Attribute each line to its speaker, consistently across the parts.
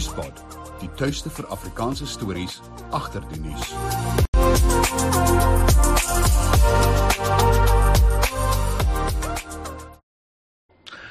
Speaker 1: Nuuspot, die tuiste vir Afrikaanse stories agter die nuus.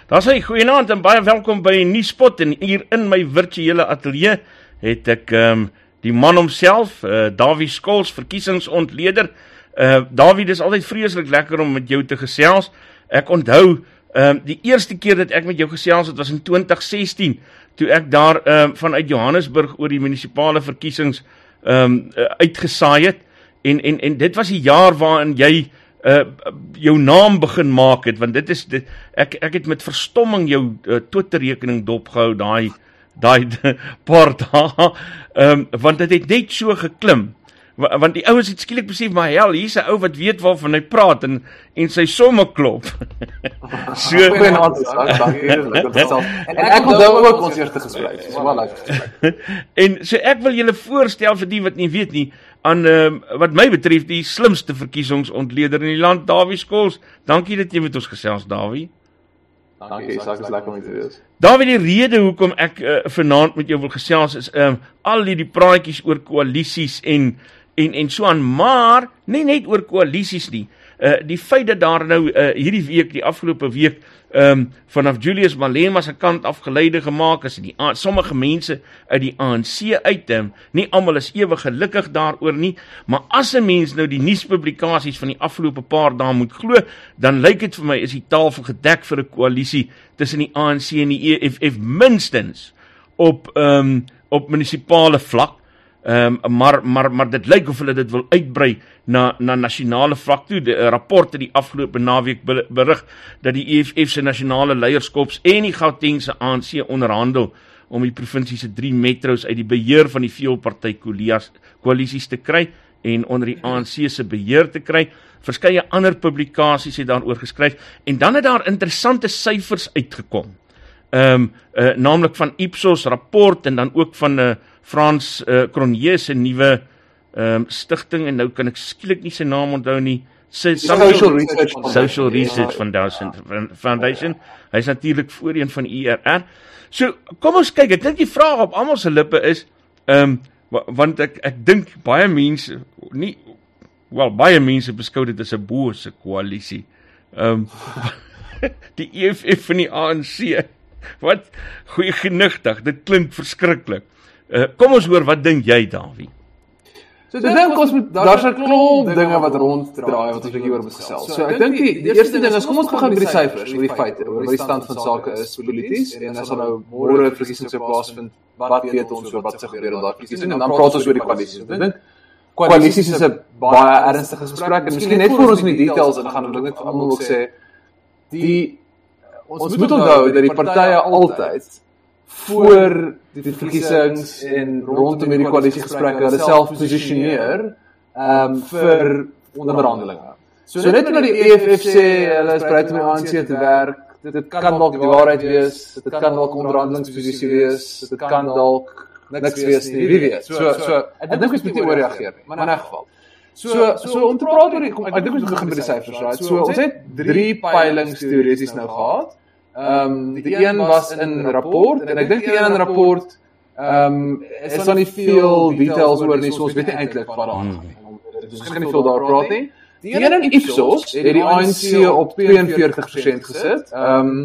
Speaker 2: Daar sê goeienaand en baie welkom by Nuuspot en hier in my virtuele ateljee het ek ehm um, die man homself, uh, Dawie Skols, verkiesingsontleder. Uh Dawie, dis altyd vreeslik lekker om met jou te gesels. Ek onthou ehm um, die eerste keer dat ek met jou gesels het was in 2016 toe ek daar ehm um, vanuit Johannesburg oor die munisipale verkiesings ehm um, uh, uitgesaai het. En en en dit was die jaar waarin jy uh jou naam begin maak het want dit is dit ek ek het met verstomming jou uh, Twitter rekening dopgehou daai daai paar dae. Ehm um, want dit het net so geklim want die ouens het skielik besef maar hel hier's 'n ou wat weet waarvan hy praat en en sy somme klop.
Speaker 3: so goeienaand dankie en ek wil dan ook ons eerste gesprek. Wel lekker.
Speaker 2: en so ek wil julle voorstel vir die wat nie weet nie aan um, wat my betref die slimste verkiesingsontleder in die land Dawie Skols. Dankie dat jy met ons gesels Dawie.
Speaker 3: Dankie, sak is lekker om te wees.
Speaker 2: Dawie die rede hoekom ek uh, vanaand met jou wil gesels is um al hierdie praatjies oor koalisies en en en so aan maar nie net oor koalisies nie. Uh die feit dat daar nou uh hierdie week die afgelope week ehm um, vanaf Julius Malema se kant afgeleide gemaak is die sommige mense uit die ANC uit hem nie almal is ewig gelukkig daaroor nie maar as 'n mens nou die nuuspublikasies van die afgelope paar dae moet glo dan lyk dit vir my is die tafel gedek vir 'n koalisie tussen die ANC en die EFF minstens op ehm um, op munisipale vlak Ehm um, maar maar maar dit lyk of hulle dit wil uitbrei na na nasionale vlak toe. 'n Rapport het die afgelope naweek berig dat die EFF se nasionale leierskops en die Gautengse ANC onderhandel om die provinsie se drie metro's uit die beheer van die veelparty koalisies te kry en onder die ANC se beheer te kry. Verskeie ander publikasies het daaroor geskryf en dan het daar interessante syfers uitgekom. Ehm um, uh, naamlik van Ipsos rapport en dan ook van 'n uh, Frans uh, Cronje se nuwe ehm um, stigting en nou kan ek skielik nie sy naam onthou nie.
Speaker 3: Sy Social Research
Speaker 2: Social Research Foundation Foundation. Hy's natuurlik voorheen van IRR. So kom ons kyk. Ek dink die vraag op almal se lippe is ehm um, want ek ek dink baie mense nie wel baie mense beskou dit as 'n bose koalisie. Ehm um, die EFF van die ANC. Wat goeie genigtig. Dit klink verskriklik. Uh, kom ons hoor wat dink jy Dawie?
Speaker 3: So ek dink ons moet daar's 'n klomp dinge wat ronddraai wat ons bietjie oor moet gesels. So ek dink die, die eerste ding is kom ons begin met die syfers, oor die feite, oor wat die stand van sake is polities en as ons nou môre verkiesings sou plaasvind, wat weet ons oor wat se gebeur in daai verkiesing en dan praat ons oor die koalisie. Ek dink koalisies is 'n baie ernstige gesprek en miskien net voor ons in die details en gaan ek net vir almal ook sê die ons moet onthou dat die partye altyd voor die verkiesings en rondom hierdie koalisiegesprekke hulle self posisioneer ehm um, vir onderhandelinge. So, so net omdat die EFF sê hulle is bereid om die ANC te werk, dit, dit kan dalk die waarheid wees, dit kan dalk onderhandelingsposisie wees, dit kan dalk niks wees nie, wie weet. So so ek dink ons moet nie ooreageer nie, maar in 'n geval. So so om te praat oor ek dink ons begin by die syfers, right? So ons het 3 peilings teoreties nou gehad. Ehm um, die, die een was in rapport en ek dink die een in rapport ehm um, is daar nie veel details oor nie, so ons weet nie eintlik wat daar aan gaan nie. Ons kan nie veel daar praat nie. Die een in Ipsos het die ANC op 42% gesit. Ehm um,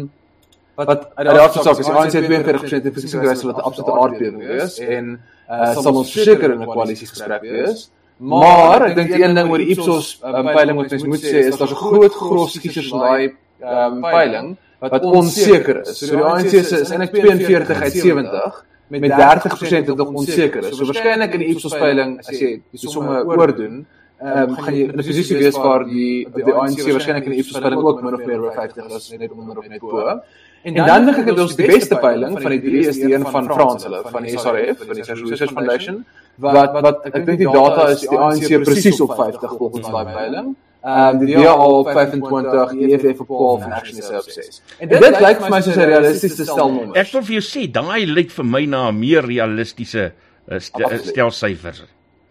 Speaker 3: wat uit die afsaak is die ANC 42% in verkiesing gewees wat 'n absolute aardbewing is en uh, sal ons seker in 'n koalisiegesprek wees. Maar ek dink een ding oor die Ipsos um, peiling wat ons moet sê is daar's 'n groot gros kiesers in daai um, peiling wat onseker is. So die ANC se is eintlik 42 uit 70 met 30% wat nog onseker is. So waarskynlik in die Ipsos peiling as jy die somme oordoen, ehm um, gaan jy in 'n posisie wees waar die die ANC waarskynlik in die Ipsos peiling ook min of meer oor 50 is, net onder of net bo. En dan dink ek dat ons die beste peiling van die drie is die een van Frans hulle van die SRF, van die Social Research Foundation, wat wat ek dink die data is die ANC presies op 50 volgens daai peiling. Ehm um, die DA op 25, EFF op 12 en Action is op 6. En dit, dit lyk vir my soos 'n realistiese stelnommer.
Speaker 2: Ek wil vir jou sê, daai lyk vir my na 'n meer realistiese uh, stel syfers.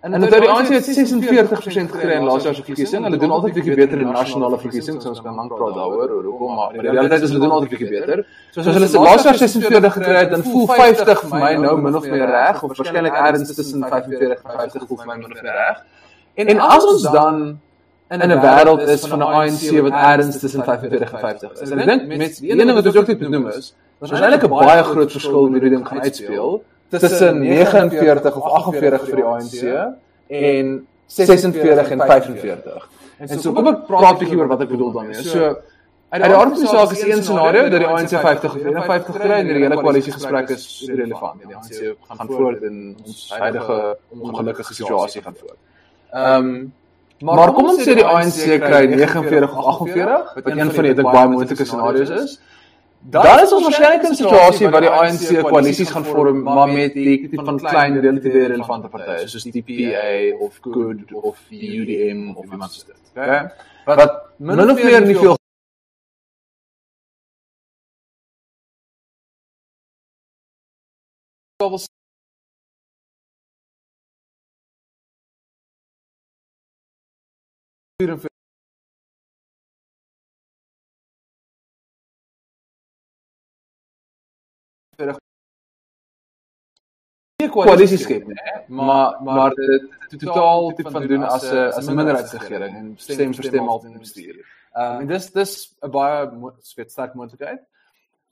Speaker 3: En dit die ANC het 46% gekry in laaste jaar se verkiesing. Hulle doen altyd bietjie beter in nasionale verkiesings, ons kan lank praat daaroor oor hoekom, maar die realiteit is hulle doen altyd bietjie beter. So as hulle laaste jaar 46 gekry het, dan voel 50 vir my nou min of meer reg of waarskynlik ergens tussen 45 en 50 voel vir my min of meer reg. En, en as ons dan in 'n wêreld is van 'n ANC wat ergens tussen 45 en 50 is. En ek dink met die ene wat ons ook net noem is, was waarskynlik 'n baie groot verskil met hierdie ding gaan uitspeel tussen 49 of 48 vir die ANC en 46 en 45. En so kom ek praat 'n bietjie oor wat ek bedoel daarmee. So uit die aard van die saak is een scenario dat die ANC 50 of 51 kry en die hele koalisie gesprek is irrelevant. Die ANC gaan voort in ons huidige ongelukkige situasie gaan voort. Ehm um, maar, maar kom ons sê die ANC kry 49 of 48 wat een van die dink baie moontlike scenario's is. Dan is ons waarskynlik in 'n situasie waar die ANC koalisies gaan vorm maar met die tipe van klein relatief relevante partye soos die PA of Good of die UDM of iemand soos dit. Okay? Wat min of meer nie veel wil nie koalisie skep nie, maar maar dit totaal tipe van doen as 'n as 'n minderheidsregering en stem vir stem altyd bestuur. Ehm en dis dis 'n baie spesifiek sterk moontlikheid.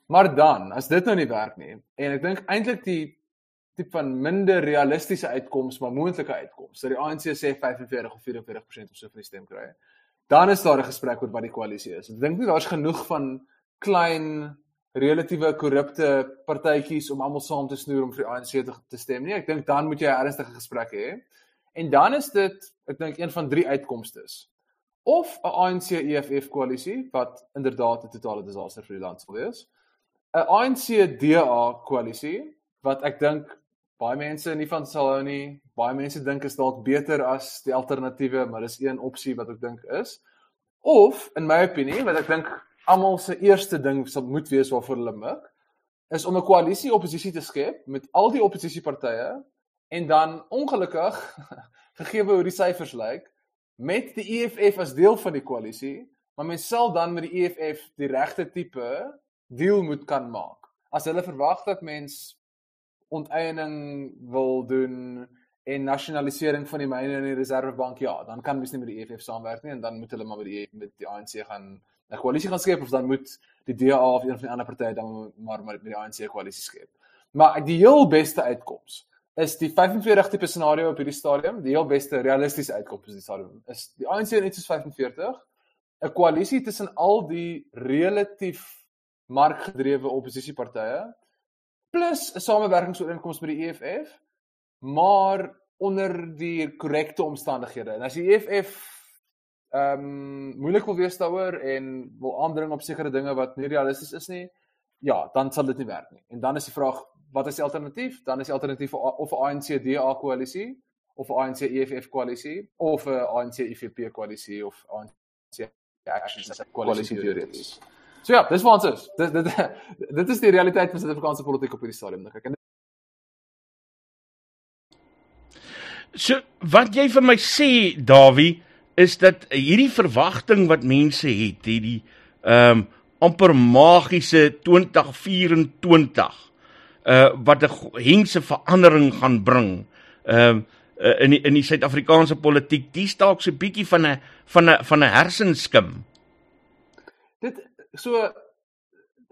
Speaker 3: Maar dan, as dit nou nie werk nie en ek dink eintlik die tipe van minder realistiese uitkoms maar moontlike uitkoms, dat die ANC sê 45 of 44% of so van die stem kry. Dan is daar 'n gesprek oor wat die koalisie is. Ek dink nie daar's genoeg van klein relatiewe korrupte partytjies om almal saam te snoer om vir die ANC te, te stem nie. Ek dink dan moet jy 'n ernstige gesprek hê. En dan is dit ek dink een van drie uitkomstes. Of 'n ANC EFF koalisie wat inderdaad 'n totale disaster vir die land sal wees. 'n ANC DA koalisie wat ek dink baie mense nie van sal hou nie. Baie mense dink is dalk beter as die alternatiewe, maar dis een opsie wat ek dink is. Of in my opinie, wat ek dink almal se eerste ding sal moet wees waarvoor hulle mik is om 'n koalisie oppositie te skep met al die oppositiepartye en dan ongelukkig gegee hoe die syfers lyk met die EFF as deel van die koalisie maar mens sal dan met die EFF die regte tipe deal moet kan maak. As hulle verwag dat mens onteiening wil doen en nasionalisering van die myne en die reservebank ja dan kan mens nie met die EFF saamwerk nie en dan moet hulle maar met die met die ANC gaan 'n koalisie gaan skep of dan moet die DA of een van die ander partye dan maar met die ANC koalisie skep. Maar die heel beste uitkoms is die 45 tipe scenario op hierdie stadium, die heel beste realistiese uitkoms is die stadium is die ANC net soos 45 'n koalisie tussen al die relatief markgedrewe oppositiepartye plus 'n samewerkingsooreenkoms met die EFF maar onder die korrekte omstandighede. En as die EFF ehm um, moeilik wil wees daaroor en wil aandring op sekere dinge wat nie realisties is nie, ja, dan sal dit nie werk nie. En dan is die vraag, wat is die alternatief? Dan is die alternatief of 'n ANC DA koalisie of 'n ANC EFF koalisie of 'n ANC IFP koalisie of ANC Action koalisie teoreties. So ja, dis wat ons is. Dit dit dit is die realiteit van Suid-Afrikaanse politiek op hierdie stadium dink ek. En
Speaker 2: So wat jy vir my sê, Dawie, is dat hierdie verwagting wat mense het, hierdie ehm um, amper magiese 2024 uh wat 'n hengse verandering gaan bring ehm uh, in die, in die Suid-Afrikaanse politiek, dis dalk so 'n bietjie van 'n van 'n van 'n hersenskim.
Speaker 3: Dit so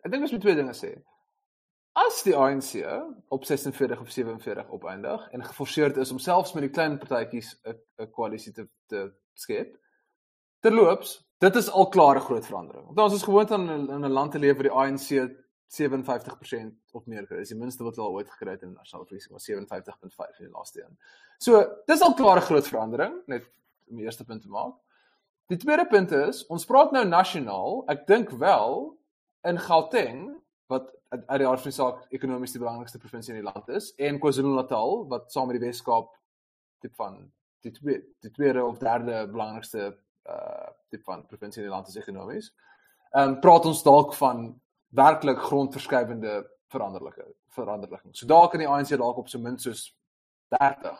Speaker 3: ek dink ons moet twee dinge sê. As die ANC op 46 of 47 opeindig en geforseerd is om selfs met die klein partytjies 'n koalisie te te skep. Terloops, dit is al klaar 'n groot verandering. Want ons is gewoond aan in 'n land te leef waar die ANC 57% of meer kry. Dis die minste wat hulle ooit gekry het in nasionale verkiesing, was 57.5 in die laaste een. So, dis al klaar 'n groot verandering, net om die eerste punt te maak. Die tweede punt is, ons praat nou nasionaal. Ek dink wel in Gauteng wat uit die aard van die saak ekonomies die belangrikste provinsie in die land is en KwaZulu-Natal wat saam met die Wes-Kaap tipe van die tweede die tweede of derde belangrikste uh tipe van provinsie in die land is ekonomies. Ehm um, praat ons dalk van werklik grondverskuivende veranderlike veranderlikings. So daar kan die ANC dalk op so min soos 30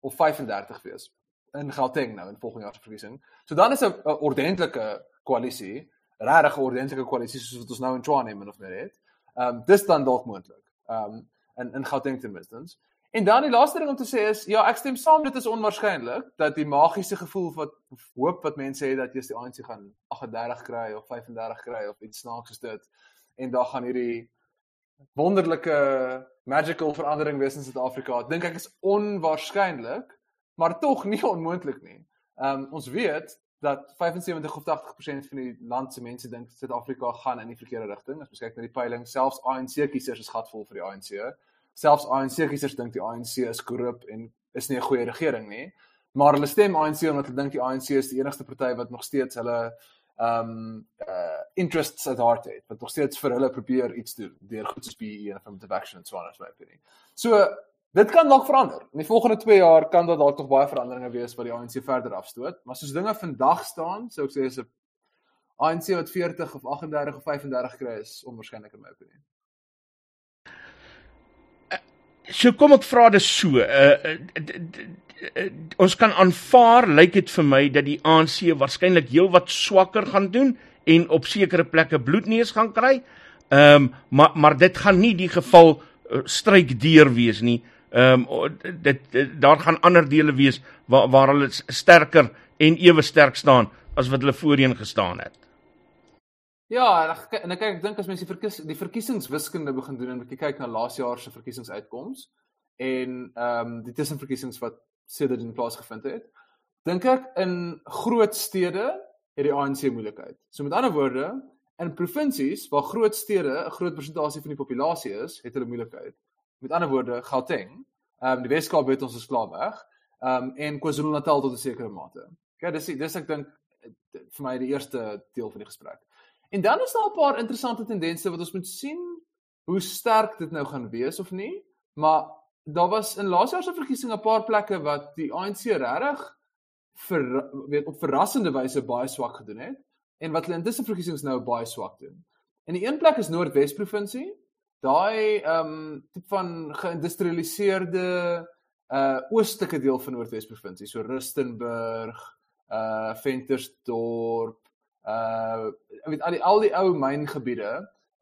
Speaker 3: of 35 wees in Gauteng nou in volgende jaar se verkiesing. So dan is 'n ordentlike koalisie, regtig 'n ordentlike koalisie soos wat ons nou in Tshwane min of meer het. Ehm um, dis dan dalk moontlik. Ehm um, in in Gauteng ten minste. En dan die laaste ding om te sê is ja, ek stem saam dit is onwaarskynlik dat die magiese gevoel wat hoop wat mense het dat jy die ANC gaan 38 kry of 35 kry of iets snaaks soos dit en dan gaan hierdie wonderlike magical verandering wees in Suid-Afrika. Dink ek is onwaarskynlik, maar tog nie onmoontlik nie. Ehm um, ons weet dat 75 of 80% van die land se mense dink Suid-Afrika gaan in die verkeerde rigting. As ons kyk na die peiling, selfs ANC kiesers is gatvol vir die ANC selfs ANC kiesers dink die ANC is korrup en is nie 'n goeie regering nie. Maar hulle stem ANC omdat hulle dink die ANC is die enigste party wat nog steeds hulle ehm um, uh interests at heart het. Wat nog steeds vir hulle probeer iets doen deur goed soos PE en affirmative action en so aan as my opinie. So dit kan dalk verander. In die volgende 2 jaar kan daar dalk nog baie veranderinge wees wat die ANC verder afstoot, maar soos dinge vandag staan, sou ek sê is 'n ANC wat 40 of 38 of 35 kry is onwaarskynlik in my opinie.
Speaker 2: So kom ek vra dit so. Uh, uh, ons kan aanvaar lyk dit vir my dat die ANC waarskynlik heelwat swakker gaan doen en op sekere plekke bloedneus gaan kry. Ehm um, maar maar dit gaan nie die geval uh, stryk deur wees nie. Ehm um, dit, dit daar gaan ander dele wees waar waar hulle sterker en ewe sterk staan as wat hulle voorheen gestaan het.
Speaker 3: Ja, en ek kyk ek dink as mense die verkies die verkiesingswiskunde begin doen en bietjie kyk na laas jaar se verkiesingsuitkomste en ehm um, die tussenverkiesings wat sedert in plaas gevind het, dink ek in groot stede het die ANC moeilikheid. So met ander woorde, in provinsies waar groot stede 'n groot persentasie van die populasie is, het hulle moeilikheid. Met ander woorde, Gauteng, ehm um, die Weskaap het ons gesklaap weg, ehm um, en KwaZulu-Natal tot 'n sekere mate. Okay, dis dis ek dink vir my die eerste deel van die gesprek. En dan is daar 'n paar interessante tendense wat ons moet sien hoe sterk dit nou gaan wees of nie. Maar daar was in laas jaar se verkiesing 'n paar plekke wat die ANC regtig vir weet op verrassende wyse baie swak gedoen het en wat hulle intussen verkiesings nou baie swak doen. En die een plek is Noordwes provinsie. Daai ehm um, tipe van geïndustrialiseerde uh oostelike deel van Noordwes provinsie, so Rustenburg, uh Ventersdorp, uh weet al die al die ou myngebiede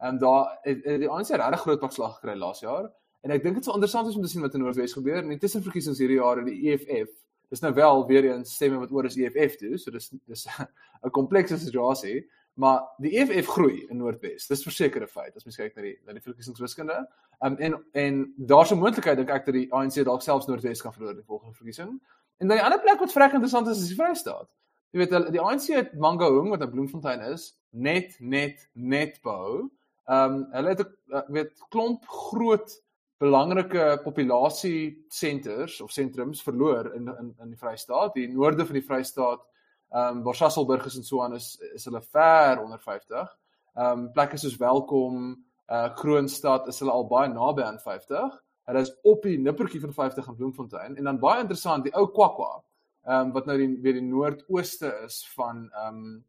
Speaker 3: en daar het, het die ANC regtig groot pakslag gekry laas jaar. En ek dink dit is interessant om te sien wat in Noordwes gebeur. En intussen verkiesings hierdie jaar in die EFF dis nou wel weer eens stemme wat oor is EFF toe so dis dis 'n komplekse situasie maar die EFF groei in Noordwes dis versekerde feit as mens kyk na die na die verkiesingswiskunde um, en en daar's 'n moontlikheid dink ek dat die ANC dalk selfs Noordwes kan verloor die volgende verkiesing en dan die ander plek wat vrek interessant is is die Vrystaat Jy weet hulle die ANC het Mangaung wat 'n Bloemfontein is, net net net bou. Ehm um, hulle het 'n uh, weet klomp groot belangrike populasie senters of sentrums verloor in in in die Vrystaat. Die noorde van die Vrystaat, ehm um, waar Sasselburg is en so aan is is hulle ver onder 50. Ehm um, plekke soos Welkom, uh Kroonstad is hulle al baie naby aan 50. Hulle is op die nippertjie van 50 in Bloemfontein en dan baie interessant, die ou Kwakwa ehm um, wat nou die weer die noordooste is van ehm um,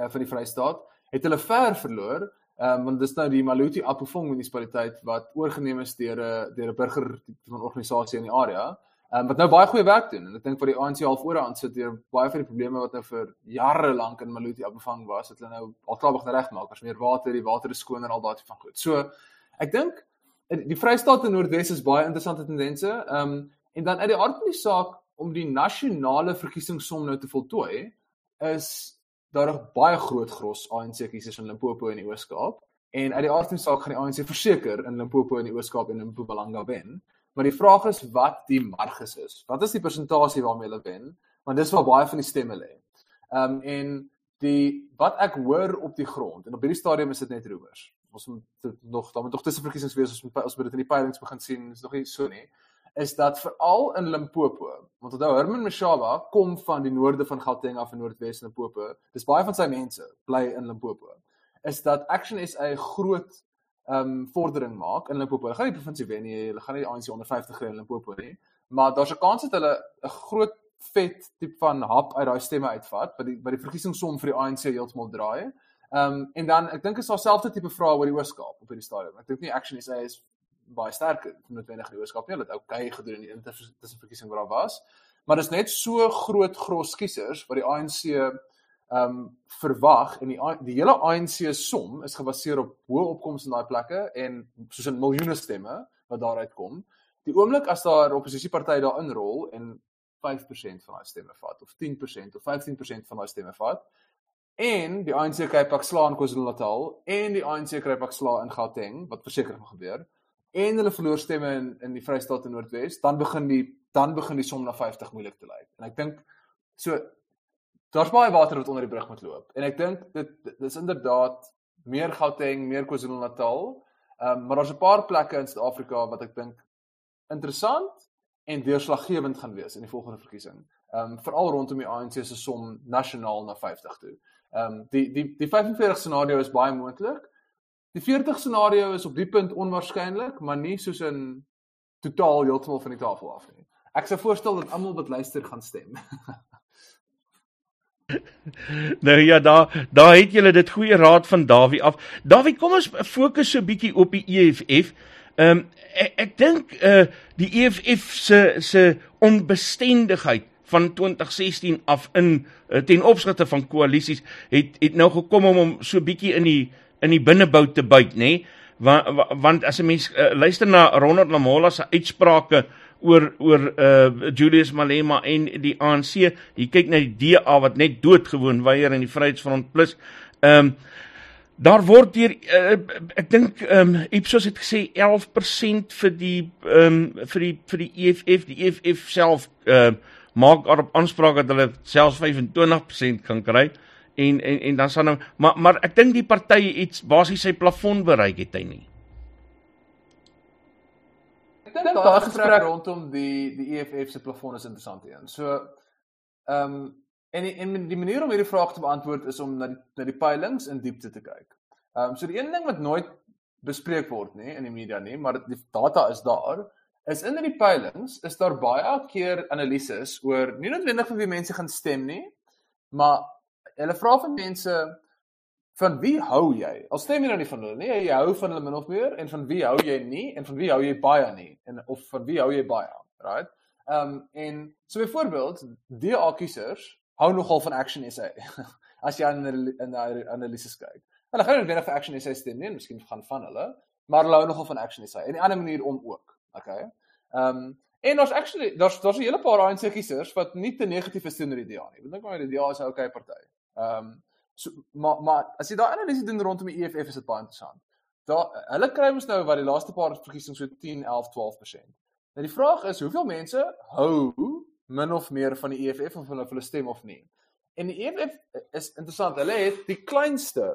Speaker 3: uh, van die Vrystaat, het hulle ver verloor. Ehm um, want dis nou die Maluti Apofong munisipaliteit wat oorgeneem is deur 'n deur 'n burger van organisasie in die area. Ehm um, wat nou baie goeie werk doen en ek dink vir die ANC half oor aan sit deur baie van die probleme wat nou vir jare lank in Maluti Apofong was, het hulle nou al klaar begin regmaak. Ons meer water, die water is skoner al daai van goed. So ek dink die Vrystaat en Noordwes is baie interessante tendense. Ehm um, en dan uit die aard van die saak om die nasionale verkiesingssom nou te voltooi is daar 'n baie groot gros ANC kiesers in Limpopo en die Oos-Kaap en uit die aard van die saak gaan die ANC verseker in Limpopo en die Oos-Kaap en in Mpumalanga wen. Maar die vraag is wat die marges is. Wat is die persentasie waarmee hulle wen? Want dis waar baie van die stemme lê. Ehm um, en die wat ek hoor op die grond en op hierdie stadium is dit net roemers. Ons moet nog dan moet nog tussen verkiesings wees ons moet ons moet dit in die peilings begin sien. Is nog nie so nie is dat veral in Limpopo, want onthou Herman Mashaba kom van die noorde van Gauteng af in Noordwes Limpopo. Dis baie van sy mense bly in Limpopo. Is dat Action SA groot ehm um, vordering maak in Limpopo. Hulle gaan nie provinsie wen nie, hulle gaan nie ANC onder 50 kry in Limpopo nie, maar daar's 'n kans dat hulle 'n groot vet tipe van hap uit daai stemme uitvat wat die wat die verkiesingssom vir die ANC heeltemal draai. Ehm um, en dan ek dink is daar selfde tipe vrae oor die Ooskaap op hierdie stadium. Ek dink nie Action SA is baie sterk noodwendig in die oorskap nie. Hulle het okay gedoen in die intertussenverkiesing wat daar was. Maar dis net so groot gros kiesers wat die ANC um, verwag en die die hele ANC som is gebaseer op hoë opkomste in daai plekke en soos 'n miljoene stemme wat daaruit kom. Die oomblik as daar oppositiepartye daar inrol en 5% van daai stemme vat of 10% of 15% van daai stemme vat en die ANC kry pak slaan KwaZulu-Natal en die ANC kry pak slaan in Gauteng wat verseker gaan gebeur en hulle verloor stemme in in die Vrystaat en Noordwes dan begin die dan begin die som na 50 moeilik te lyk en ek dink so daar's baie water wat onder die brug moet loop en ek dink dit dis inderdaad meer Gauteng meer KwaZulu-Natal um, maar daar's 'n paar plekke in Suid-Afrika wat ek dink interessant en deurslaggewend gaan wees in die volgende verkiesing. Ehm um, veral rondom die ANC se som nasionaal na 50 toe. Ehm um, die die die 45 scenario is baie moontlik. Die 40 scenario is op die punt onwaarskynlik, maar nie soos in totaal heeltemal van die tafel af nie. Ek sou voorstel dat almal wat luister gaan stem.
Speaker 2: nou ja, daar daar het julle dit goeie raad van Dawie af. Dawie, kom ons fokus so 'n bietjie op die EFF. Ehm um, ek, ek dink uh die EFF se se onbestendigheid van 2016 af in uh, ten opsigte van koalisies het het nou gekom om hom so bietjie in die in die binnebou te byt, nê? Nee? Want want as 'n mens uh, luister na Ronald Lamola se uitsprake oor oor uh Julius Malema en die ANC, jy kyk na die DA wat net doodgewoon weier in die Vryheidsfront plus. Ehm um, Daar word hier uh, ek dink ehm um, Ipsos het gesê 11% vir die ehm um, vir die vir die EFF, die EFF self ehm uh, maak daarop aanspraak dat hulle selfs 25% kan kry. En en en dan sal nou maar maar ek dink die party iets basies sy plafon bereik het hy nie.
Speaker 3: Ek dink daai gesprek rondom die die EFF se plafon is interessant een. So ehm um, En die, en die manier om hierdie vraag te beantwoord is om na die, na die peilings in diepte te kyk. Ehm um, so die een ding wat nooit bespreek word nê in die media nie, maar die data is daar, is in die peilings is daar baie keer analises oor nie noodwendig vir wie mense gaan stem nie, maar hulle vra van mense van wie hou jy? Al stem jy nou nie van hulle nie, jy hou van hulle min of meer en van wie hou jy nie en van wie hou jy baie nie en of van wie hou jy baie, right? Ehm um, en so byvoorbeeld DA kiesers hou nogal van Action SA. As jy aan 'n analises kyk. Hulle gaan nie net vir Action SA stem nie, miskien gaan van hulle, maar hulle hou nogal van Action SA. En 'n ander manier om ook. Okay. Ehm um, en daar's actually daar's daar's 'n hele paar ANC kiesers wat nie te negatief is teenoor die DA nie. Want dink maar die DA is 'n okay party. Ehm um, so maar maar as jy daai analises doen rondom die EFF is dit baie interessant. Daar hulle kry ons nou wat die laaste paar verkiesings so 10, 11, 12%. Nou die vraag is hoeveel mense hou min of meer van die EFF of hulle hulle stem of nie. En die EFF is interessant. Hulle het die kleinste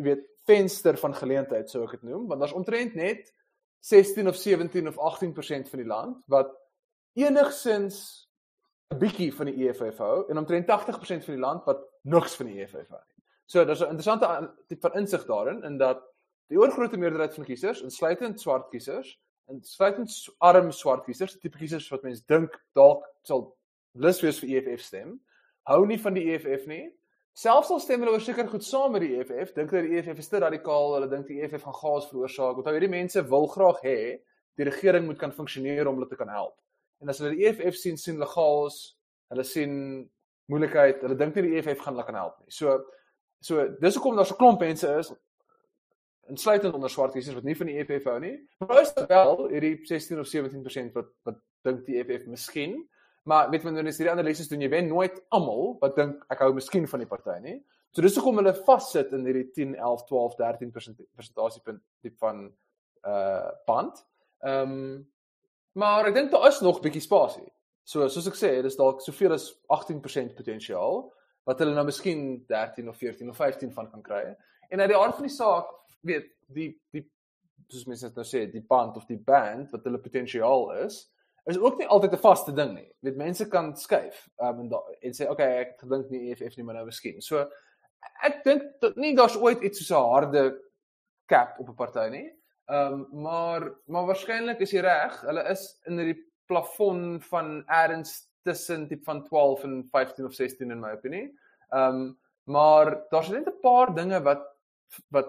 Speaker 3: weet venster van geleentheid sou ek dit noem, want daar's omtrent net 16 of 17 of 18% van die land wat enigsins 'n bietjie van die EFF hou en omtrent 80% van die land wat niks van die EFF nie. So daar's 'n interessante tipe van insig daarin in dat die oorgrootste meerderheid van kiesers, insluitend swart kiesers, insluitend arm swart kiesers, tipe kiesers wat mense dink dalk sal lus wees vir EFF stem, hou nie van die EFF nie. Selfs al stem hulle oor seker goed saam met die EFF, dink hulle die EFF is te radikaal, hulle dink die EFF gaan chaos veroorsaak. Onthou hierdie mense wil graag hê die regering moet kan funksioneer om hulle te kan help. En as hulle die EFF sien sien hulle chaos, hulle sien moeilikheid, hulle dink nie die EFF gaan hulle kan help nie. So so dis hoekom daar so klomp mense is insluitend onder swart kiesers wat nie van die EFF hou nie. Maar is wel hierdie 16 of 17% wat wat dink die EFF miskien. Maar weet wanneer jy hierdie analises doen, jy wen nooit almal wat dink ek hou miskien van die party nie. So dis hoekom hulle vassit in hierdie 10, 11, 12, 13% persentasiepunt tipe van uh band. Ehm um, maar ek dink daar is nog bietjie spasie. So soos ek sê, dis dalk soveel as 18% potensiaal wat hulle nou miskien 13 of 14 of 15 van kan kry. En uit die aard van die saak weet die die soos mense nou sê, die band of die band wat hulle potensiaal is, is ook nie altyd 'n vaste ding nie. Weet mense kan skuif um, en da, en sê okay, ek gedink nie EFF nie, maar nou miskien. So ek dink dat nie daar's ooit iets so 'n harde cap op 'n party nie. Ehm um, maar maar waarskynlik is jy reg. Hulle is in hierdie plafon van erns tussen tipe van 12 en 15 of 16 in my opinie. Ehm um, maar daar's net 'n paar dinge wat wat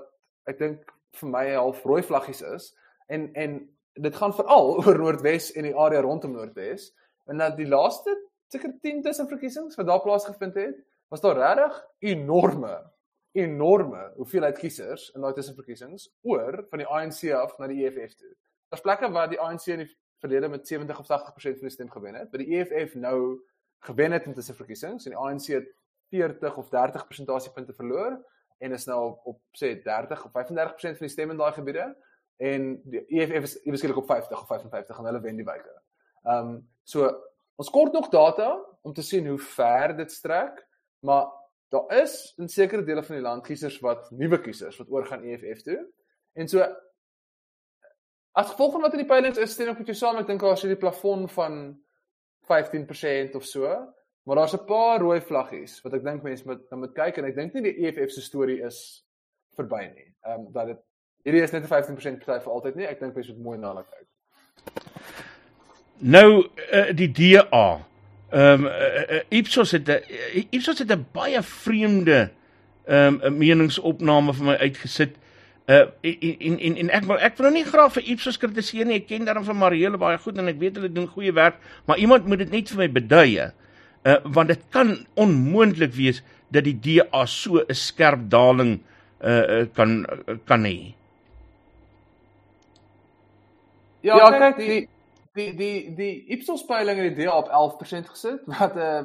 Speaker 3: ek dink vir my half rooi vlaggies is en en dit gaan veral oor Noordwes en die area rondom Noordwes. En dat die laaste seker 10 tussen verkiesings wat daar plaasgevind het, was daar regtig enorme enorme hoeveelheid kiesers in daai tussenverkiesings oor van die ANC af na die EFF toe. Daar's plekke waar die ANC in die verlede met 70 of 80% van die stem gewen het, maar die EFF nou gewen het in tussenverkiesings en die ANC het 40 of 30 persentasiepunte verloor en is nou op sê 30 of 35% van die stemme in daai gebiede en die EFF is eweskielik op 50 of 55 en hulle wen die wyke. Ehm um, so ons kort nog data om te sien hoe ver dit strek, maar daar is in sekere dele van die land kiesers wat nuwe kiesers wat oorgaan EFF toe. En so as gevolg van wat in die peilings is, stem ek met jou saam, ek dink daar is 'n plafon van 15% of so. Maar daar's 'n paar rooi vlaggies wat ek dink mense moet moet kyk en ek dink nie die EFF se storie is verby nie. Ehm um, dat dit hierdie is net 'n 15% party vir altyd nie. Ek dink mense moet mooi na hulle kyk.
Speaker 2: Nou uh, die DA Ehm um, uh, uh, Ipsos het 'n uh, Ipsos het 'n baie vreemde ehm um, meningsopname vir my uitgesit. Uh en en en ek wil ek wil nou nie graag vir Ipsos kritiseer nie. Ek ken daarom van Mariele baie goed en ek weet hulle doen goeie werk, maar iemand moet dit net vir my beduie. Uh want dit kan onmoontlik wees dat die DA so 'n skerp daling uh kan kan hê.
Speaker 3: Ja, ja kyk, die die die die Ipsos peiling het die DA op 11% gesit wat 'n uh,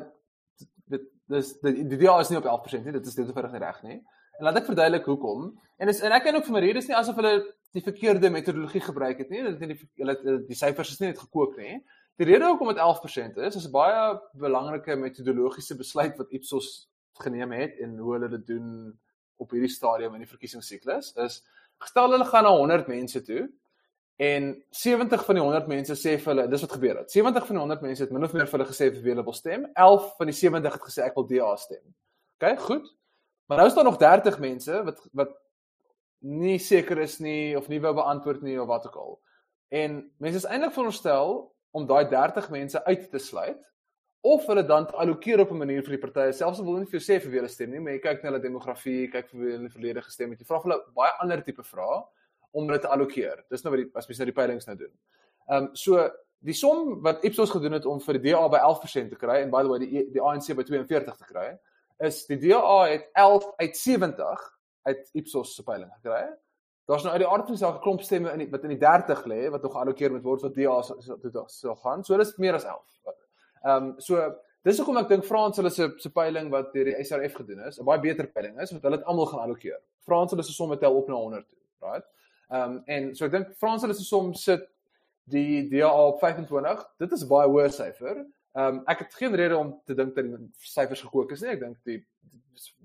Speaker 3: dit dis die, die DA is nie op 11% nie dit is dit verrig nie reg nie en laat ek verduidelik hoekom en is en ek ken ook vir my redes nie asof hulle die verkeerde metodologie gebruik het nie dat die hulle die syfers is nie net gekook nie die rede hoekom dit 11% is is 'n baie belangrike metodologiese besluit wat Ipsos geneem het en hoe hulle dit doen op hierdie stadium in die verkiesingssiklus is gestel hulle gaan na 100 mense toe En 70 van die 100 mense sê vir hulle, dis wat gebeur het. 70 van die 100 mense het min of meer vir hulle gesê vir wie hulle wil stem. 11 van die 70 het gesê ek wil DA stem. OK, goed. Maar nou is daar nog 30 mense wat wat nie seker is nie of nie wou beantwoord nie of wat ook al. En mense is eintlik veronderstel om daai 30 mense uit te sluit of hulle dan allokeer op 'n manier vir die partye. Selfs al wil hulle nie vir jou sê vir wie hulle stem nie, maar jy kyk na hulle demografie, kyk vir wie hulle verlede gestem het. Jy vra hulle baie ander tipe vrae om dit te allokeer. Dis nou wat die as mens nou die peilings nou doen. Ehm um, so die som wat Ipsos gedoen het om vir die DA by 11% te kry en by the way die die ANC by 42 te kry, is die DA het 11 uit 70 uit Ipsos se peiling gekry. Daar's nou uit die aard van 'n klomp stemme in die, wat in die 30 lê wat nog geallokeer moet word wat DA so, so gaan. So dis meer as 11. Ehm um, so dis hoekom ek dink Frans hulle se se peiling wat deur die SRF gedoen is, 'n baie beter peiling is want hulle het almal gaan allokeer. Frans hulle se som tel op na 100 toe, right? Ehm um, en so ek dink Frans hulle is som sit die DA op 25. Dit is baie hoë syfer. Ehm um, ek het geen rede om te dink dat die syfers gekook is nie. Ek dink die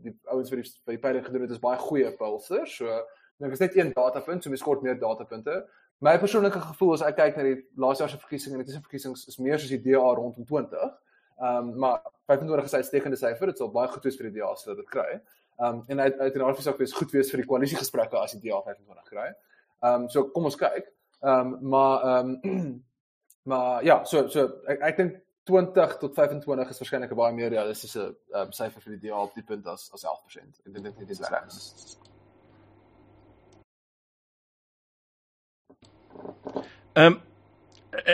Speaker 3: die ouens wat die by die peiling gedoen het is baie goeie pulsers. So dink is net een datapunt, so mens kort meer datapunte. My persoonlike gevoel as ek kyk na die laaste jaar se verkiesing en dit is 'n verkiesings is meer soos die DA rondom 20. Ehm um, maar 25 is 'n uitstekende syfer. Dit sal baie goed wees vir die DA as hulle dit kry. Ehm um, en uit uit in hartjie sou dit goed wees vir die koalisiegesprekke as die DA 25 kry. Ehm um, so kom ons kyk. Ehm um, maar ehm um, maar ja, so so ek ek dink 20 tot 25 is waarskynlik 'n baie meer realistiese ehm um, syfer vir die DA op die punt as as 11%. Ek dink dit is reg.
Speaker 2: Ehm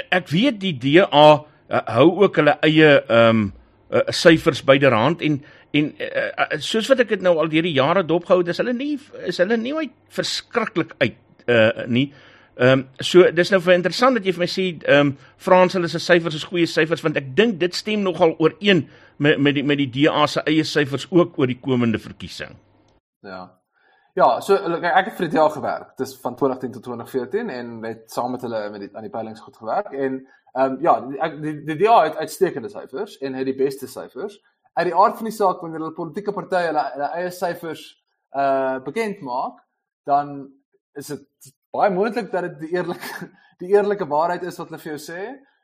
Speaker 2: ek weet die DA uh, hou ook hulle eie ehm um, uh, syfers byderhand en en uh, uh, soos wat ek dit nou al deur die jare dopgehou het, is hulle nie is hulle nie uit verskriklik uit uh nie. Ehm um, so dis nou vir interessant dat jy vir my sê ehm um, Frans hulle se syfers is goeie syfers want ek dink dit stem nogal ooreen met met die met die DA se eie syfers ook oor die komende verkiesing.
Speaker 3: Ja. Ja, so ek het vir die DA gewerk. Dis van 2010 tot 2014 en het saam met hulle met die aan die peilings goed gewerk en ehm um, ja, ek die, die DA het uitstekende syfers en het die beste syfers. Uit die aard van die saak wanneer hulle politieke partye hulle, hulle eie syfers uh bekend maak, dan is dit baie moontlik dat dit die eerlike die eerlike waarheid is wat hulle vir jou sê.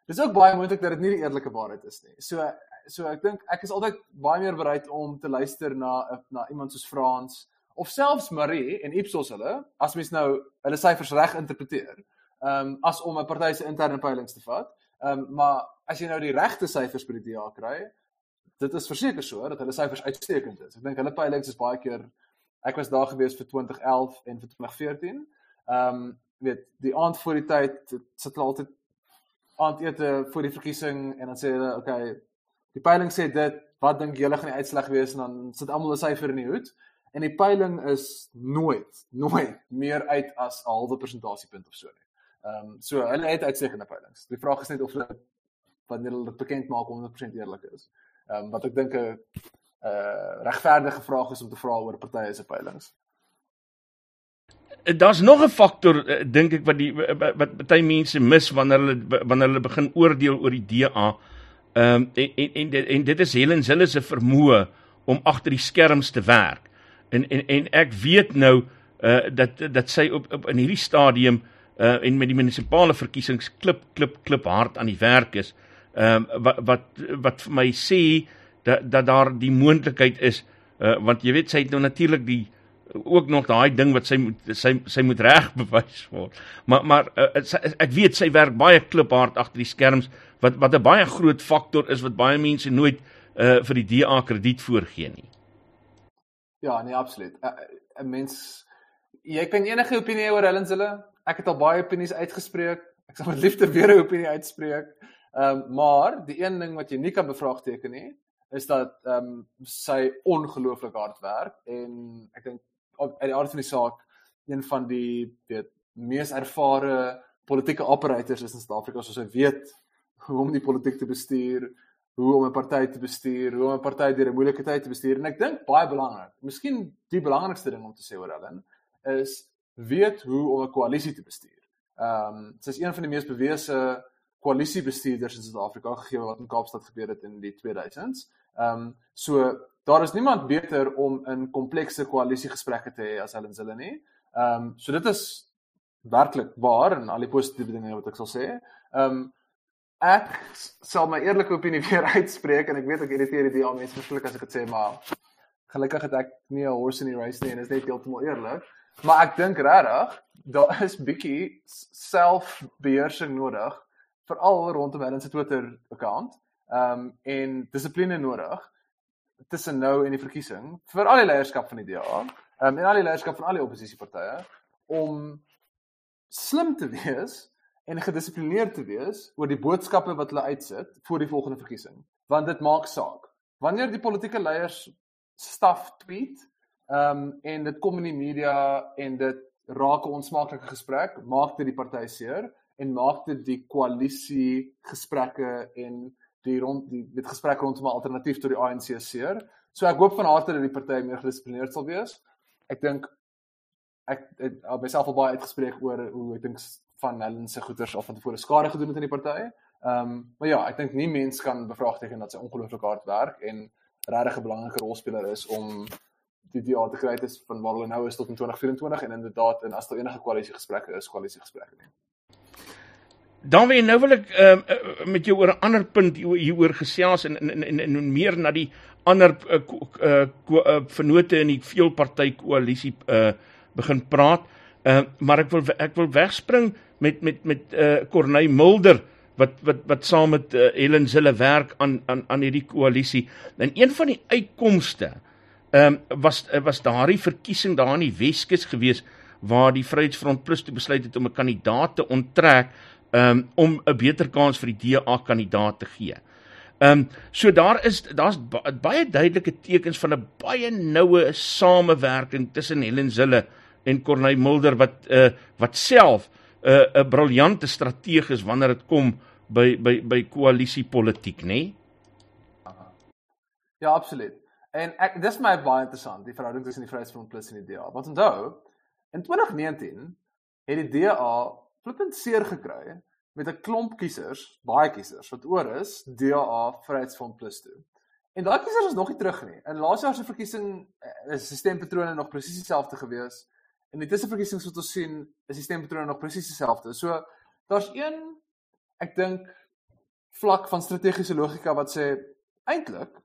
Speaker 3: Dis ook baie moontlik dat dit nie die eerlike waarheid is nie. So so ek dink ek is altyd baie meer bereid om te luister na na iemand soos Frans of selfs Marie en Ipsos hulle as mens nou hulle syfers reg interpreteer. Ehm um, as om 'n party se interne peilings te vat. Ehm um, maar as jy nou die regte syfers by die DA kry, dit is verseker so dat hulle syfers uitstekend is. Ek dink hulle peilings is baie keer Ek was daar gewees vir 2011 en vir 2014. Ehm um, weet die aand voor die tyd sit hulle altyd aandete voor die verkiesing en dan sê hulle okay die peiling sê dit wat dink julle gaan die uitslag wees en dan sit almal 'n syfer in die hoed en die peiling is nooit nooit meer uit as 'n halwe persentasiepunt of so nie. Ehm um, so hulle het uitstekende peilings. Die vraag is net of hulle wanneer hulle dit bekend maak 100% eerlik is. Ehm um, wat ek dink 'n uh regverdige vraag is om te vra oor partye se peilings.
Speaker 2: Daar's nog 'n faktor uh, dink ek wat die wat baie mense mis wanneer hulle wanneer hulle begin oordeel oor die DA. Ehm um, en, en en en dit is Helen Zille se vermoë om agter die skerms te werk. En en en ek weet nou uh dat dat sy op, op in hierdie stadium uh en met die munisipale verkiesings klip klip klip hard aan die werk is. Ehm um, wat wat wat vir my sê dat dat daar die moontlikheid is uh want jy weet sy het nou natuurlik die ook nog daai ding wat sy moet sy sy moet reg bewys word. Maar maar uh, sy, ek weet sy werk baie kliphard agter die skerms wat wat 'n baie groot faktor is wat baie mense nooit uh vir die DA krediet voorgee nie.
Speaker 3: Ja, nee, absoluut. 'n Mens jy kan enige opinie oor Helen Zille. Ek het al baie opinies uitgespreek. Ek sal met liefde weer 'n opinie uitspreek. Ehm um, maar die een ding wat jy nie kan bevraagteken nie, is dat ehm um, sy ongelooflik hard werk en ek dink uit die aard van die saak een van die weet mees ervare politieke operators is in Suid-Afrika soos hy weet hoe om die politiek te bestuur, hoe om 'n party te bestuur, hoe om 'n party deur 'n moeilike tyd te bestuur en ek dink baie belangrik. Miskien die belangrikste ding om te sê oor Helen is weet hoe om 'n koalisie te bestuur. Ehm um, sy is een van die mees bewese koalisiebestuurders in Suid-Afrika gegee wat in Kaapstad gebeur het in die 2000s. Ehm um, so daar is niemand beter om in komplekse koalisiegesprekke te hê as Helen Zille nie. Ehm um, so dit is werklik waar en al die positiewe dinge wat ek sal sê. Ehm um, ek sal my eerlike opinie weer uitspreek en ek weet ek irriteer die al mense verskriklik as ek dit sê maar gelukkig het ek nie 'n horse in the race nie en dit is net heeltemal eerlik. Maar ek dink regtig daar is bietjie selfbeheersing nodig veral rondom Helen se Twitter account. Ehm um, en dissipline nodig tussen nou en die verkiesing vir al die leierskap van die DA. Ehm um, en al die leierskap van al die oppositiepartye om slim te wees en gedissiplineerd te wees oor die boodskappe wat hulle uitsit vir die volgende verkiesing. Want dit maak saak. Wanneer die politieke leiers staf tweet, ehm um, en dit kom in die media en dit raak 'n onsmaaklike gesprek, maak dit die party seer en maak dit die koalisie gesprekke en die rond die dit gesprek rondom 'n alternatief tot die ANC seer. So ek hoop van harte dat die party meer gedissiplineerd sal wees. Ek dink ek het al myself al baie uitgespreek oor hoe ek dink van Helen se goeters al van tevore skade gedoen het in die party. Ehm um, maar ja, ek dink nie mens kan bevraagteken dat sy ongelooflik hard werk en regtig 'n belangrike rolspeler is om die DA te kry is van waar hulle nou is tot in 2024 en inderdaad en as daar enige koalisie gesprekke is, koalisie gesprekke nie.
Speaker 2: Dan wil nou wil ek uh, met jou oor 'n ander punt hieroor gesels en en en, en meer na die ander uh, uh, uh, vennote in die veelparty koalisie uh, begin praat. Uh, maar ek wil ek wil wegspring met met met uh, Corneil Mulder wat wat wat saam met uh, Helen Zille werk aan aan aan hierdie koalisie. En een van die uitkomste ehm um, was was daardie verkiesing daar in die Weskus gewees waar die Vryheidsfront Plus toe besluit het om 'n kandidaat te onttrek um, om 'n beter kans vir die DA kandidaat te gee. Ehm um, so daar is daar's baie duidelike tekens van 'n baie noue samewerking tussen Helen Zille en Corneil Mulder wat uh wat self 'n uh, 'n briljante strateeg is wanneer dit kom by by by koalisiepolitiek, nê? Nee?
Speaker 3: Ja, absoluut. En ek dis my baie interessant, die verhouding tussen die Vryheidsfront Plus en die DA. Want onthou, in 2019 het die DA flippend seer gekry met 'n klomp kiesers, baie kiesers wat oor is DA Vryheidsfront Plus toe. En daai kiesers is nog nie terug nie. In laas jaar se verkiesing eh, is die stempatrone nog presies dieselfde gewees. En die tussenverkiesings wat ons sien, is die stempatrone nog presies dieselfde. So daar's een ek dink vlak van strategiese logika wat sê eintlik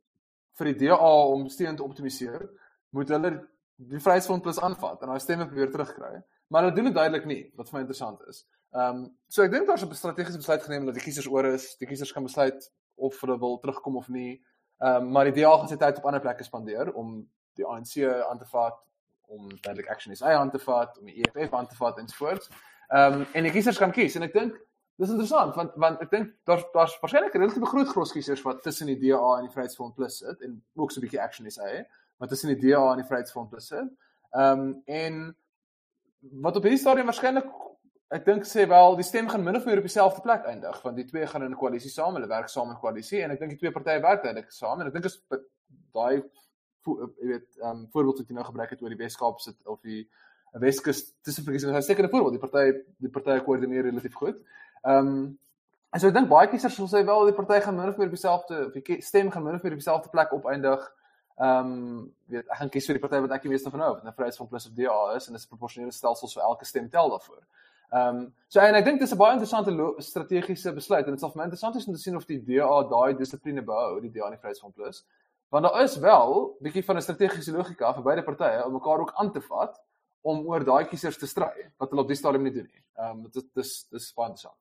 Speaker 3: vir die DA om steun te optimaliseer, moet hulle die Vryheidsfront Plus aanvat en daai stemme weer terugkry. Maar hulle doen dit duidelik nie, wat vir my interessant is. Ehm um, so ek dink daar's 'n strategiese besluit geneem dat die kiesers oor is, die kiesers kan besluit of hulle wil terugkom of nie. Ehm um, maar die DA gaan sy tyd op ander plekke spandeer om die ANC aan te vat, om duidelik Action SA aan te vat, om die EFF aan te vat en so voort. Ehm um, en die kiesers kan kies en ek dink dis interessant want want ek dink daar's daar's waarskynlik relatiewe groot gros kiesers wat tussen die DA en die Vryheidsfront Plus sit en ook so 'n bietjie Action SA, wat tussen die DA en die Vryheidsfront Plus sit. Ehm um, en wat op hierdie stadium waarskynlik ek dink sê wel die stem gaan min of meer op dieselfde plek eindig want die twee gaan in 'n koalisie saam, hulle werk saam in koalisie en ek dink die twee partye werk eintlik saam en ek dink is daai jy weet um, voorbeeld wat jy nou gebruik het oor die Weskaap sit of die Weskus tussen verkiesings is seker 'n voorbeeld die party die partye koördineer relatief goed. Um, en so ek dink baie kiesers sal sê wel die party gaan min of meer op dieselfde of die stem gaan min of meer op dieselfde plek opeindig. Ehm um, weet ek gaan kies vir die party wat ek die meeste van hou, wat 'n Vryheidsfront Plus of DA is en dit is 'n proporsionele stelsel so elke stem tel daarvoor. Ehm um, so en ek dink dis 'n baie interessante strategiese besluit en dit sal vir my interessant wees om te sien of die DA daai dissipline behou, die DA en die Vryheidsfront Plus. Want daar is wel bietjie van 'n strategiese logika vir beide partye om mekaar ook aan te vat om oor daai kiesers te stry wat hulle op die stadium nie doen nie. Ehm um, dit dis dis baie interessant.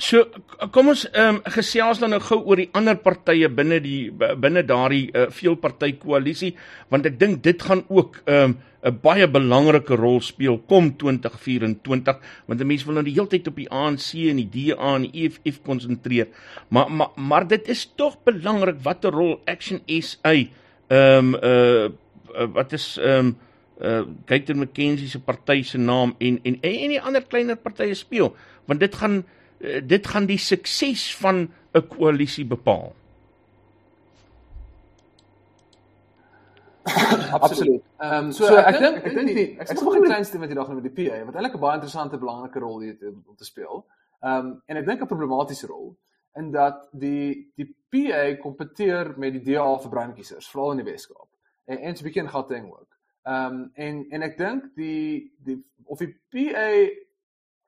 Speaker 2: So kom ons ehm um, gesels dan nou gou oor die ander partye binne die binne daardie uh, veelparty koalisie want ek dink dit gaan ook ehm um, 'n baie belangrike rol speel kom 2024 want mense wil nou die hele tyd op die ANC en die DA en die EFF konsentreer. Maar maar maar dit is tog belangrik watter rol Action SA ehm um, uh wat is ehm um, uh Gaitan McKenzie se party se naam en en en die ander kleiner partye speel want dit gaan dit gaan die sukses van 'n koalisie bepaal.
Speaker 3: Absoluut. Ehm um, so, so ek dink ek dink die ek sê nog 'n klein stem met die dag met die PA wat eintlik 'n baie interessante belangrike rol hier om te speel. Ehm um, en ek dink 'n problematiese rol in dat die die PA kompeteer met die DA vir brandkiesers veral in die Weskaap. En en se begin gaan ding ook. Ehm um, en en ek dink die die of die PA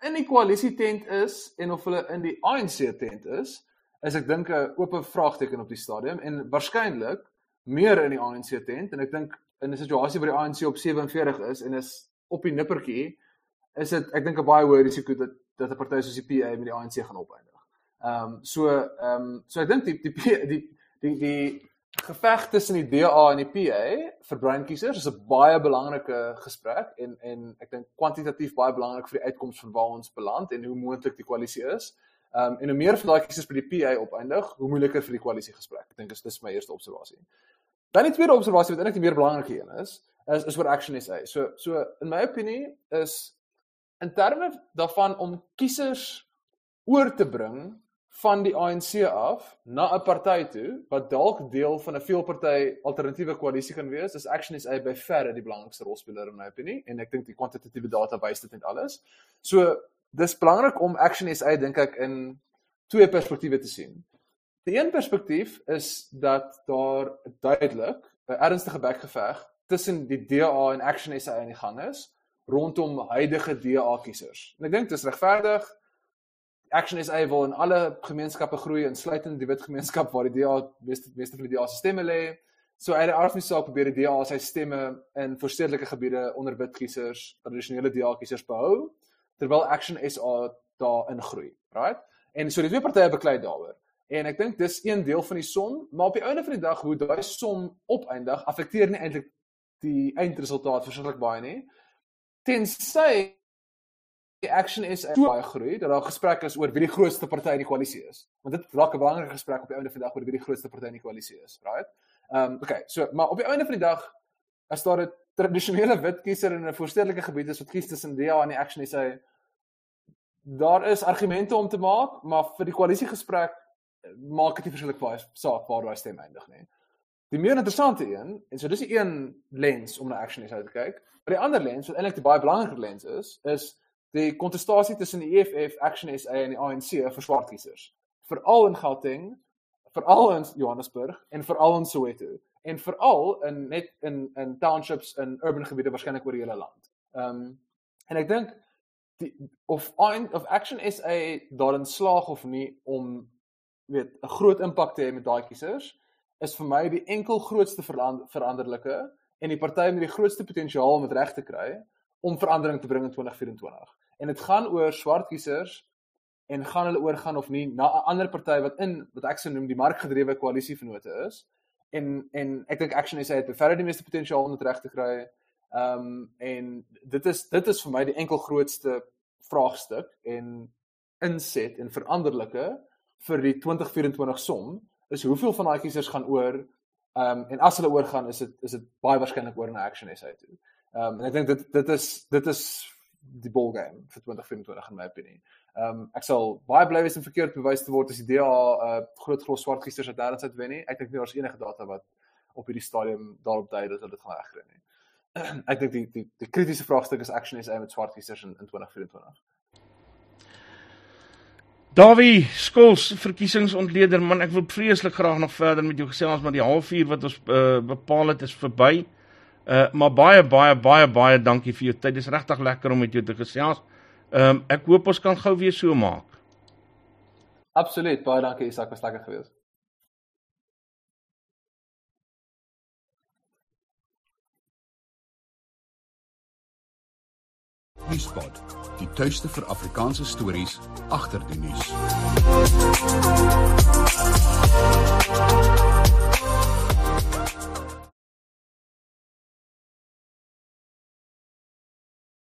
Speaker 3: in die koalisie tent is en of hulle in die ANC tent is, is ek dink 'n oop vraagteken op die stadium en waarskynlik meer in die ANC tent en ek dink in 'n situasie waar die ANC op 47 is en is op die nippertjie, is dit ek dink 'n baie hoë risiko dat dat 'n party soos die PA met die ANC gaan opeindig. Ehm um, so ehm um, so ek dink die die die die die geveg tussen die DA en die PA vir breinkiesers is 'n baie belangrike gesprek en en ek dink kwantitatief baie belangrik vir die uitkoms van waar ons beland en hoe moontlik die koalisie is. Ehm um, en hoe meer van daai kiesers by die PA opeindig, hoe moeiliker vir die koalisie gesprek. Ek dink dis dis my eerste observasie. Dan die tweede observasie wat eintlik die meer belangrike een is, is is oor Action SA. So so in my opinie is in terme daarvan om kiesers oor te bring van die ANC af na 'n party toe wat dalk deel van 'n veelparty alternatiewe koalisie kan wees, is Action SA by verre die belangrikste rolspeler in my opinie en ek dink die kwantitatiewe data wys dit net alles. So dis belangrik om Action SA dink ek in twee perspektiewe te sien. Die een perspektief is dat daar duidelik 'n ernstige bekgeveg tussen die DA en Action SA in die gang is rondom huidige DA kiesers. En ek dink dit is regverdig Action SA wil in alle gemeenskappe groei insluitend die wit gemeenskap waar die DA meeste meeste van die DA se stemme lê. So uit die aard van die saak probeer die DA sy stemme in voorstedelike gebiede onder wit kiesers, tradisionele DA kiesers behou terwyl Action SA daar ingroei, right? En so die twee partye beklei daaroor. En ek dink dis een deel van die som, maar op die einde van die dag hoe daai som opeindig affekteer nie eintlik die eindresultaat verskriklik baie nie. Tensy die action is baie groei dat daar gesprek is oor wie die grootste party in die koalisie is. Want dit raak 'n belangrike gesprek op die einde van die dag oor wie die grootste party in die koalisie is, right? Ehm um, okay, so maar op die einde van die dag as daar 'n tradisionele wit kiezer in 'n voorstedelike gebied is wat kies tussen DA en die action is hy daar is argumente om te maak, maar vir die koalisie gesprek maak dit nie verskillik baie saak waar daai stem eindig nie. Die meer interessante een, en so dis die een lens om na action is uit te kyk. Maar die ander lens wat eintlik die baie belangrike lens is, is die kontestasie tussen die EFF, Action SA en die ANC vir swart kiesers. Veral in Gauteng, veral in Johannesburg en veral in Soweto en veral in net in in townships in urban gebiede waarskynlik oor die hele land. Ehm um, en ek dink die of of Action SA daarin slaag of nie om weet 'n groot impak te hê met daai kiesers is vir my die enkel grootste veranderlike en die party met die grootste potensiaal om dit reg te kry om verandering te bring in 2024 en dit gaan oor swart kiesers en gaan hulle oorgaan of nie na 'n ander party wat in wat ek sou noem die markgedrewe koalisievennote is en en ek dink Action SA het beverder die meeste potensiaal om dit reg te kry. Ehm um, en dit is dit is vir my die enkel grootste vraagstuk en inset en veranderlike vir die 2024 som is hoeveel van daai kiesers gaan oor ehm um, en as hulle oor gaan is dit is dit baie waarskynlik oor na Action SA toe. Ehm um, en ek dink dit dit is dit is die ball game vir 2024 in my opinie. Ehm um, ek sal baie bly wees om verkeerd bewys te word as die DA 'n uh, groot gros swart kiesers uit Durban sou wen nie. Ek dink nie daar's enige data wat op hierdie stadium daarop dui dat hulle dit gaan regkry nie. ek dink die die die kritiese vraagstuk is Action SA met swart kiesers in, in 2024.
Speaker 2: Davie Skols verkiesingsontleder man ek wil vreeslik graag nog verder met jou gesels maar die halfuur wat ons uh, bepaal het is verby. Uh maar baie baie baie baie dankie vir jou tyd. Dis regtig lekker om met jou te gesels. Ehm um, ek hoop ons kan gou weer so maak.
Speaker 3: Absoluut. Baie dankie Isak, was lekker geweest.
Speaker 1: Nuuspot. Die tuiste vir Afrikaanse stories agter die nuus.